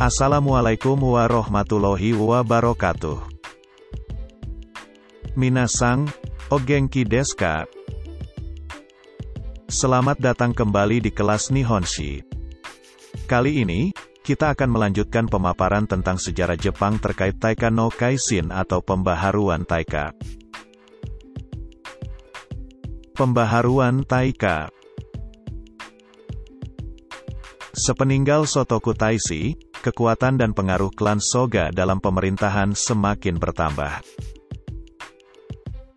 Assalamualaikum warahmatullahi wabarakatuh. Minasang, Ogenki deska. Selamat datang kembali di kelas Nihonshi. Kali ini, kita akan melanjutkan pemaparan tentang sejarah Jepang terkait Taika no Kaishin atau pembaharuan Taika. Pembaharuan Taika Sepeninggal Sotoku Taisi, kekuatan dan pengaruh klan Soga dalam pemerintahan semakin bertambah.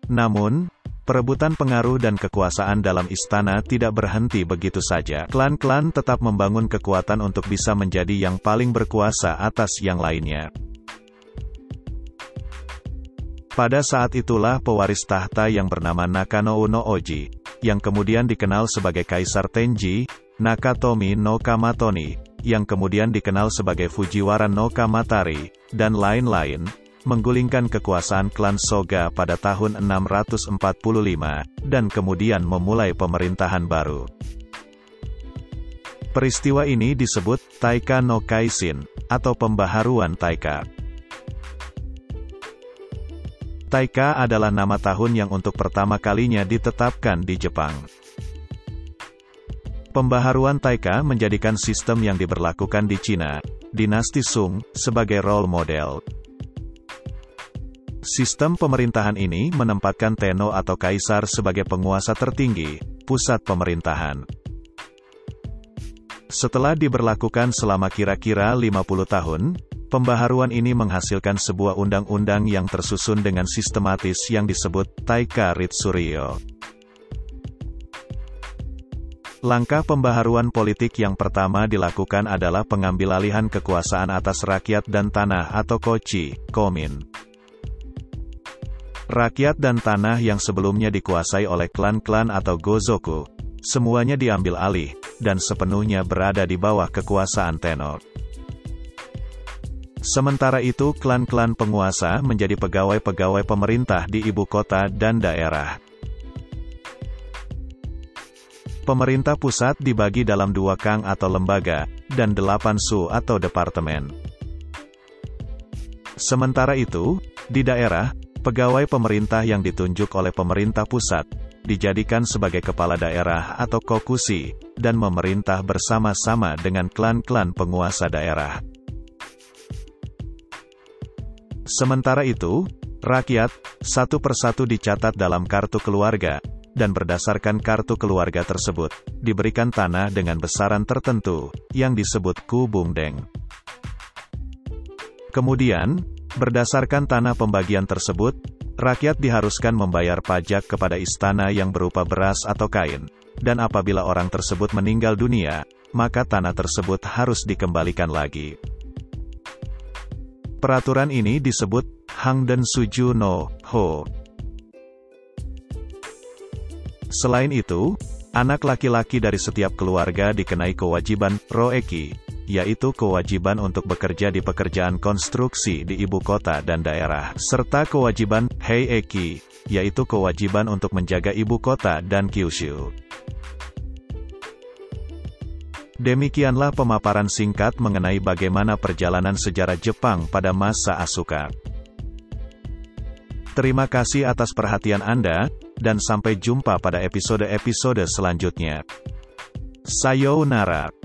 Namun, perebutan pengaruh dan kekuasaan dalam istana tidak berhenti begitu saja. Klan-klan tetap membangun kekuatan untuk bisa menjadi yang paling berkuasa atas yang lainnya. Pada saat itulah pewaris tahta yang bernama Nakano Uno Oji, yang kemudian dikenal sebagai Kaisar Tenji, Nakatomi no Kamatoni, yang kemudian dikenal sebagai Fujiwara no Kamatari, dan lain-lain, menggulingkan kekuasaan klan Soga pada tahun 645, dan kemudian memulai pemerintahan baru. Peristiwa ini disebut Taika no Kaishin, atau pembaharuan Taika. Taika adalah nama tahun yang untuk pertama kalinya ditetapkan di Jepang. Pembaharuan Taika menjadikan sistem yang diberlakukan di Cina, dinasti Sung, sebagai role model. Sistem pemerintahan ini menempatkan Tenno atau Kaisar sebagai penguasa tertinggi, pusat pemerintahan. Setelah diberlakukan selama kira-kira 50 tahun, pembaharuan ini menghasilkan sebuah undang-undang yang tersusun dengan sistematis yang disebut Taika Ritsuryo. Langkah pembaharuan politik yang pertama dilakukan adalah pengambil alihan kekuasaan atas rakyat dan tanah atau koci, komin. Rakyat dan tanah yang sebelumnya dikuasai oleh klan-klan atau gozoku, semuanya diambil alih, dan sepenuhnya berada di bawah kekuasaan tenor. Sementara itu klan-klan penguasa menjadi pegawai-pegawai pemerintah di ibu kota dan daerah. Pemerintah pusat dibagi dalam dua kang atau lembaga, dan delapan su atau departemen. Sementara itu, di daerah, pegawai pemerintah yang ditunjuk oleh pemerintah pusat, dijadikan sebagai kepala daerah atau kokusi, dan memerintah bersama-sama dengan klan-klan penguasa daerah. Sementara itu, rakyat, satu persatu dicatat dalam kartu keluarga, dan berdasarkan kartu keluarga tersebut, diberikan tanah dengan besaran tertentu, yang disebut kubungdeng. Kemudian, berdasarkan tanah pembagian tersebut, rakyat diharuskan membayar pajak kepada istana yang berupa beras atau kain, dan apabila orang tersebut meninggal dunia, maka tanah tersebut harus dikembalikan lagi. Peraturan ini disebut Hangden Suju no Ho Selain itu, anak laki-laki dari setiap keluarga dikenai kewajiban roeki, yaitu kewajiban untuk bekerja di pekerjaan konstruksi di ibu kota dan daerah, serta kewajiban heieki, yaitu kewajiban untuk menjaga ibu kota dan Kyushu. Demikianlah pemaparan singkat mengenai bagaimana perjalanan sejarah Jepang pada masa Asuka. Terima kasih atas perhatian Anda, dan sampai jumpa pada episode-episode selanjutnya. Sayonara.